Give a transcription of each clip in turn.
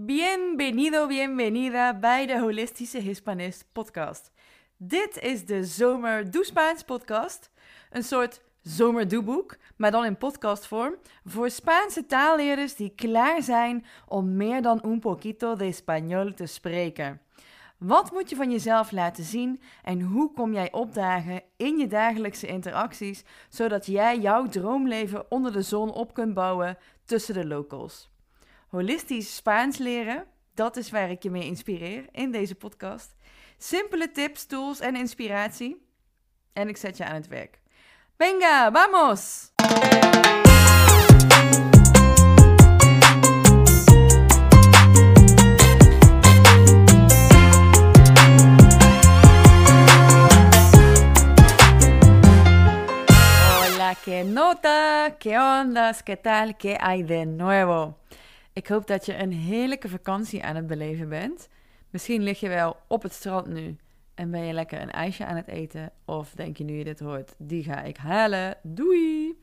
Bienvenido, bienvenida bij de Holistische Hispanist podcast. Dit is de Zomer Doe Spaans podcast. Een soort zomerdoeboek, maar dan in podcastvorm. Voor Spaanse taalleerders die klaar zijn om meer dan un poquito de español te spreken. Wat moet je van jezelf laten zien en hoe kom jij opdagen in je dagelijkse interacties, zodat jij jouw droomleven onder de zon op kunt bouwen tussen de locals? Holistisch Spaans leren, dat is waar ik je mee inspireer in deze podcast. Simpele tips, tools en inspiratie. En ik zet je aan het werk. Venga, vamos! Hola, qué nota, qué ondas, qué tal, qué hay de nuevo? Ik hoop dat je een heerlijke vakantie aan het beleven bent. Misschien lig je wel op het strand nu en ben je lekker een ijsje aan het eten. Of denk je nu je dit hoort, die ga ik halen. Doei!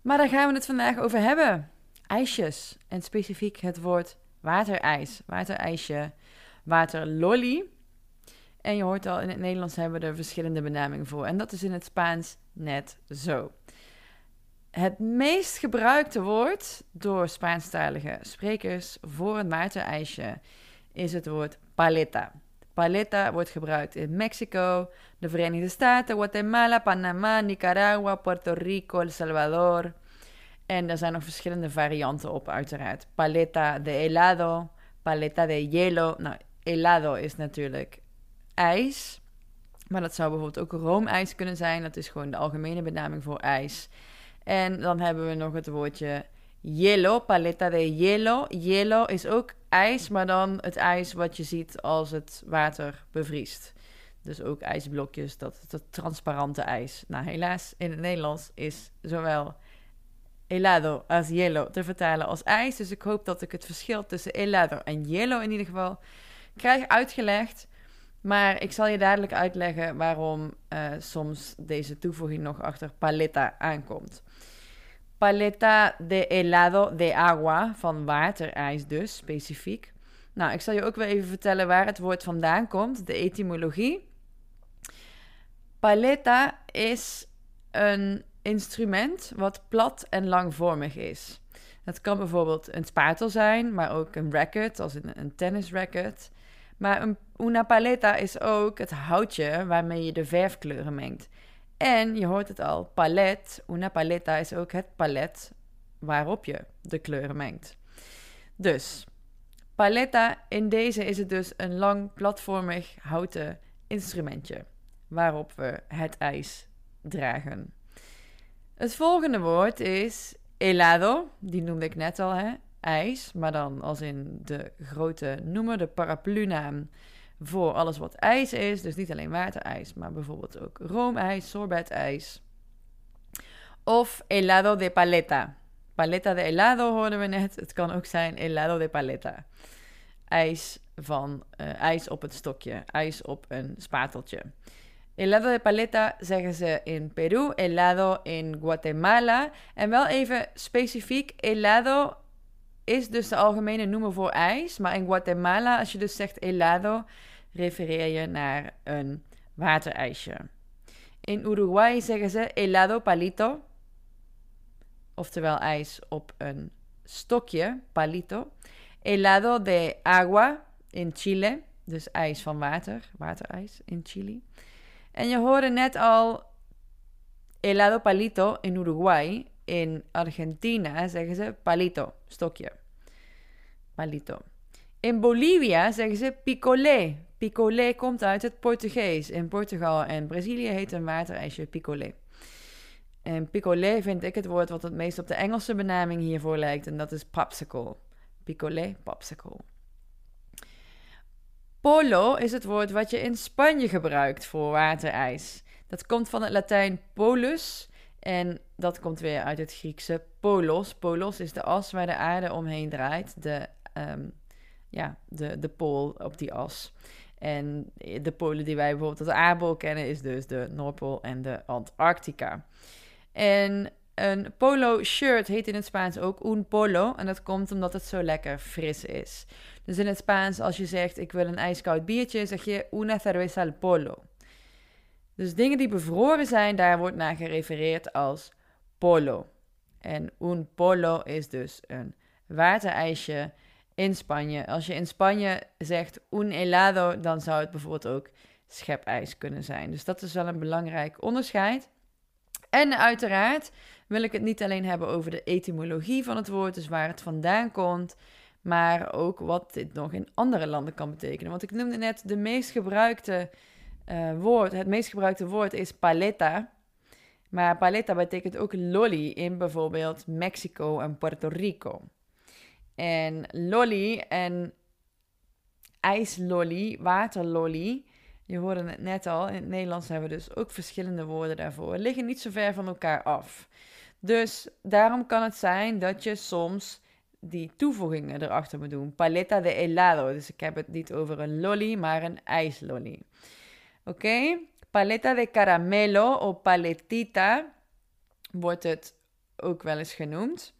Maar daar gaan we het vandaag over hebben. IJsjes. En specifiek het woord waterijs. Waterijsje, waterlolly. En je hoort al, in het Nederlands hebben we er verschillende benamingen voor. En dat is in het Spaans net zo. Het meest gebruikte woord door Spaanstalige sprekers voor een waterijsje is het woord paleta. Paleta wordt gebruikt in Mexico, de Verenigde Staten, Guatemala, Panama, Nicaragua, Puerto Rico, El Salvador. En er zijn nog verschillende varianten op, uiteraard. Paleta de helado, paleta de hielo. Nou, helado is natuurlijk ijs. Maar dat zou bijvoorbeeld ook roomijs kunnen zijn. Dat is gewoon de algemene benaming voor ijs. En dan hebben we nog het woordje hielo, paleta de hielo. Hielo is ook ijs, maar dan het ijs wat je ziet als het water bevriest. Dus ook ijsblokjes, dat, dat transparante ijs. Nou, helaas, in het Nederlands is zowel helado als hielo te vertalen als ijs. Dus ik hoop dat ik het verschil tussen helado en hielo in ieder geval krijg uitgelegd. Maar ik zal je dadelijk uitleggen waarom uh, soms deze toevoeging nog achter paleta aankomt. Paleta de helado de agua, van waterijs dus, specifiek. Nou, ik zal je ook wel even vertellen waar het woord vandaan komt, de etymologie. Paleta is een instrument wat plat en langvormig is. Het kan bijvoorbeeld een spatel zijn, maar ook een racket, als een, een tennisracket. Maar een, una paleta is ook het houtje waarmee je de verfkleuren mengt. En je hoort het al, palet, una paleta is ook het palet waarop je de kleuren mengt. Dus, paleta, in deze is het dus een lang platvormig houten instrumentje waarop we het ijs dragen. Het volgende woord is helado, die noemde ik net al, hè? IJs, maar dan als in de grote noemer, de paraplu-naam voor alles wat ijs is. Dus niet alleen waterijs, maar bijvoorbeeld ook roomijs, sorbetijs. Of helado de paleta. Paleta de helado hoorden we net. Het kan ook zijn helado de paleta. Ijs van uh, ijs op het stokje, ijs op een spateltje. Helado de paleta zeggen ze in Peru, helado in Guatemala. En wel even specifiek, helado is dus de algemene noemer voor ijs. Maar in Guatemala, als je dus zegt helado, refereer je naar een waterijsje. In Uruguay zeggen ze helado palito, oftewel ijs op een stokje, palito. Helado de agua in Chile, dus ijs van water, waterijs in Chile. En je hoorde net al helado palito in Uruguay. In Argentina zeggen ze palito, stokje. In Bolivia zeggen ze picolé. Picolé komt uit het Portugees. In Portugal en Brazilië heet een waterijsje picolé. En picolé vind ik het woord wat het meest op de Engelse benaming hiervoor lijkt. En dat is popsicle. Picolé, popsicle. Polo is het woord wat je in Spanje gebruikt voor waterijs. Dat komt van het Latijn polus. En dat komt weer uit het Griekse polos. Polos is de as waar de aarde omheen draait. De, um, ja, de, de pool op die as. En de polen die wij bijvoorbeeld als aardbol kennen, is dus de Noordpool en de Antarctica. En een polo shirt heet in het Spaans ook un polo. En dat komt omdat het zo lekker fris is. Dus in het Spaans, als je zegt ik wil een ijskoud biertje, zeg je una cerveza al polo. Dus dingen die bevroren zijn, daar wordt naar gerefereerd als polo. En un polo is dus een waterijsje in Spanje. Als je in Spanje zegt un helado, dan zou het bijvoorbeeld ook schepijs kunnen zijn. Dus dat is wel een belangrijk onderscheid. En uiteraard wil ik het niet alleen hebben over de etymologie van het woord, dus waar het vandaan komt, maar ook wat dit nog in andere landen kan betekenen. Want ik noemde net de meest gebruikte uh, woord, het meest gebruikte woord is paleta. Maar paleta betekent ook lolly in bijvoorbeeld Mexico en Puerto Rico. En lolly en ijslolly, waterlolly, je hoorde het net al, in het Nederlands hebben we dus ook verschillende woorden daarvoor, liggen niet zo ver van elkaar af. Dus daarom kan het zijn dat je soms die toevoegingen erachter moet doen. Paleta de helado. Dus ik heb het niet over een lolly, maar een ijslolly. Oké? Paleta de caramelo of paletita wordt het ook wel eens genoemd.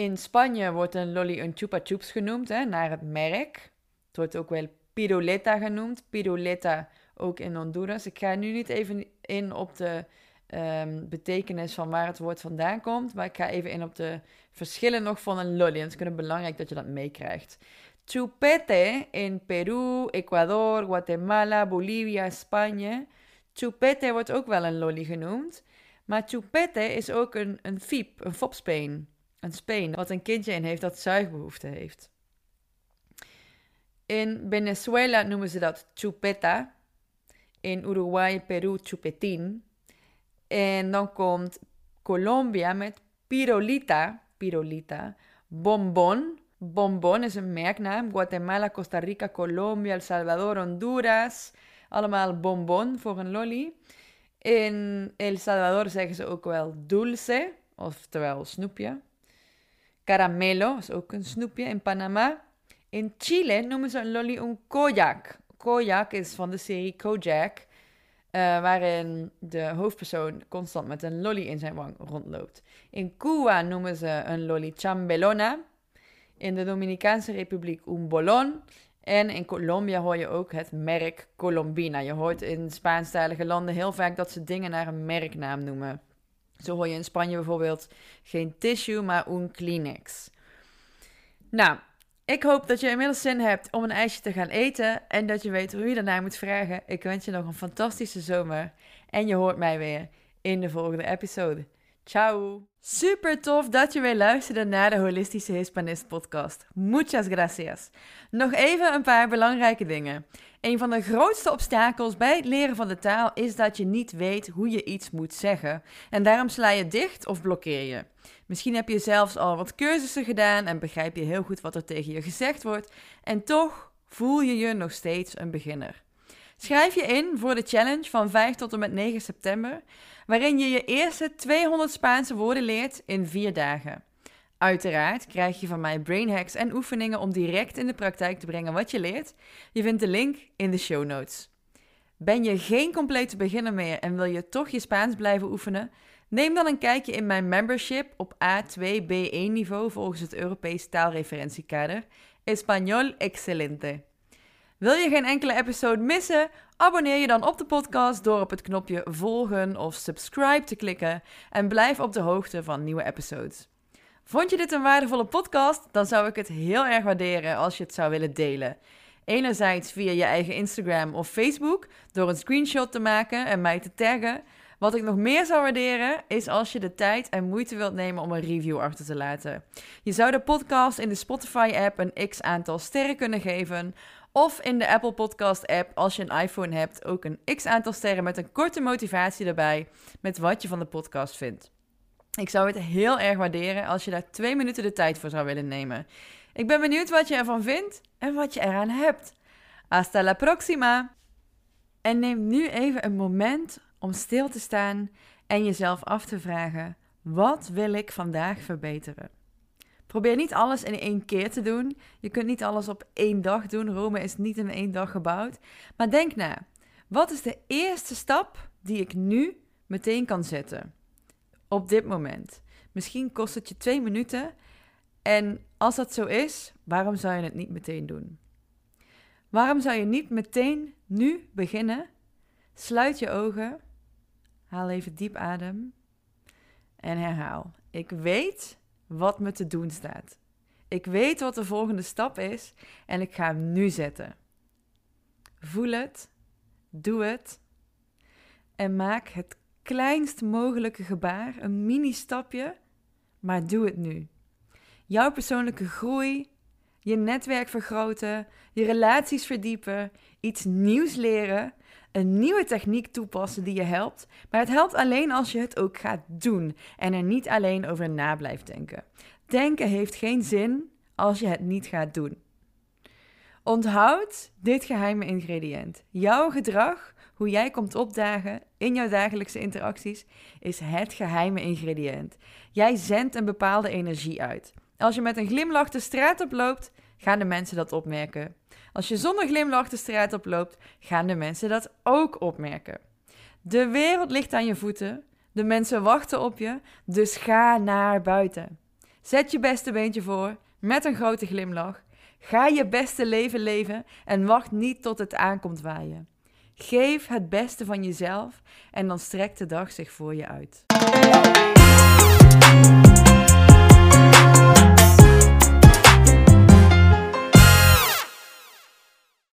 In Spanje wordt een lolly een chupa chups genoemd, hè, naar het merk. Het wordt ook wel piruleta genoemd. Piruleta ook in Honduras. Ik ga nu niet even in op de um, betekenis van waar het woord vandaan komt. Maar ik ga even in op de verschillen nog van een lolly. Het is kunnen belangrijk dat je dat meekrijgt. Chupete in Peru, Ecuador, Guatemala, Bolivia, Spanje. Chupete wordt ook wel een lolly genoemd. Maar chupete is ook een, een fiep, een fopspeen. Een speen wat een kindje in heeft dat zuigbehoefte heeft. In Venezuela noemen ze dat chupeta. In Uruguay, Peru, chupetín. En dan komt Colombia met pirolita. Pirolita. Bonbon. Bonbon is een merknaam. Guatemala, Costa Rica, Colombia, El Salvador, Honduras. Allemaal bonbon voor een lolly. In El Salvador zeggen ze ook wel dulce, oftewel snoepje. Caramelo is ook een snoepje in Panama. In Chile noemen ze een lolly een kojak. Kojak is van de serie Kojak. Uh, waarin de hoofdpersoon constant met een lolly in zijn wang rondloopt. In Cuba noemen ze een lolly chambelona. In de Dominicaanse Republiek un bolon. En in Colombia hoor je ook het merk Colombina. Je hoort in Spaanstalige landen heel vaak dat ze dingen naar een merknaam noemen. Zo hoor je in Spanje bijvoorbeeld geen tissue, maar un Kleenex. Nou, ik hoop dat je inmiddels zin hebt om een ijsje te gaan eten en dat je weet hoe je daarna moet vragen. Ik wens je nog een fantastische zomer en je hoort mij weer in de volgende episode. Ciao! Super tof dat je weer luisterde naar de Holistische Hispanist podcast. Muchas gracias. Nog even een paar belangrijke dingen. Een van de grootste obstakels bij het leren van de taal is dat je niet weet hoe je iets moet zeggen. En daarom sla je dicht of blokkeer je. Misschien heb je zelfs al wat cursussen gedaan en begrijp je heel goed wat er tegen je gezegd wordt. En toch voel je je nog steeds een beginner. Schrijf je in voor de challenge van 5 tot en met 9 september, waarin je je eerste 200 Spaanse woorden leert in 4 dagen. Uiteraard krijg je van mij brain hacks en oefeningen om direct in de praktijk te brengen wat je leert. Je vindt de link in de show notes. Ben je geen complete beginner meer en wil je toch je Spaans blijven oefenen? Neem dan een kijkje in mijn membership op A2-B1 niveau volgens het Europees taalreferentiekader. Español excelente. Wil je geen enkele episode missen? Abonneer je dan op de podcast door op het knopje volgen of subscribe te klikken en blijf op de hoogte van nieuwe episodes. Vond je dit een waardevolle podcast? Dan zou ik het heel erg waarderen als je het zou willen delen. Enerzijds via je eigen Instagram of Facebook door een screenshot te maken en mij te taggen. Wat ik nog meer zou waarderen is als je de tijd en moeite wilt nemen om een review achter te laten. Je zou de podcast in de Spotify-app een x aantal sterren kunnen geven. Of in de Apple Podcast-app, als je een iPhone hebt, ook een x aantal sterren met een korte motivatie erbij met wat je van de podcast vindt. Ik zou het heel erg waarderen als je daar twee minuten de tijd voor zou willen nemen. Ik ben benieuwd wat je ervan vindt en wat je eraan hebt. Hasta la próxima! En neem nu even een moment om stil te staan en jezelf af te vragen: wat wil ik vandaag verbeteren? Probeer niet alles in één keer te doen. Je kunt niet alles op één dag doen. Rome is niet in één dag gebouwd. Maar denk na: wat is de eerste stap die ik nu meteen kan zetten? op dit moment. Misschien kost het je twee minuten. En als dat zo is, waarom zou je het niet meteen doen? Waarom zou je niet meteen nu beginnen? Sluit je ogen, haal even diep adem en herhaal. Ik weet wat me te doen staat. Ik weet wat de volgende stap is en ik ga hem nu zetten. Voel het, doe het en maak het kleinst mogelijke gebaar, een mini-stapje, maar doe het nu. Jouw persoonlijke groei, je netwerk vergroten, je relaties verdiepen, iets nieuws leren, een nieuwe techniek toepassen die je helpt. Maar het helpt alleen als je het ook gaat doen en er niet alleen over na blijft denken. Denken heeft geen zin als je het niet gaat doen. Onthoud dit geheime ingrediënt. Jouw gedrag, hoe jij komt opdagen in jouw dagelijkse interacties, is het geheime ingrediënt. Jij zendt een bepaalde energie uit. Als je met een glimlach de straat oploopt, gaan de mensen dat opmerken. Als je zonder glimlach de straat oploopt, gaan de mensen dat ook opmerken. De wereld ligt aan je voeten, de mensen wachten op je, dus ga naar buiten. Zet je beste beentje voor, met een grote glimlach. Ga je beste leven leven en wacht niet tot het aankomt waaien. Geef het beste van jezelf en dan strekt de dag zich voor je uit.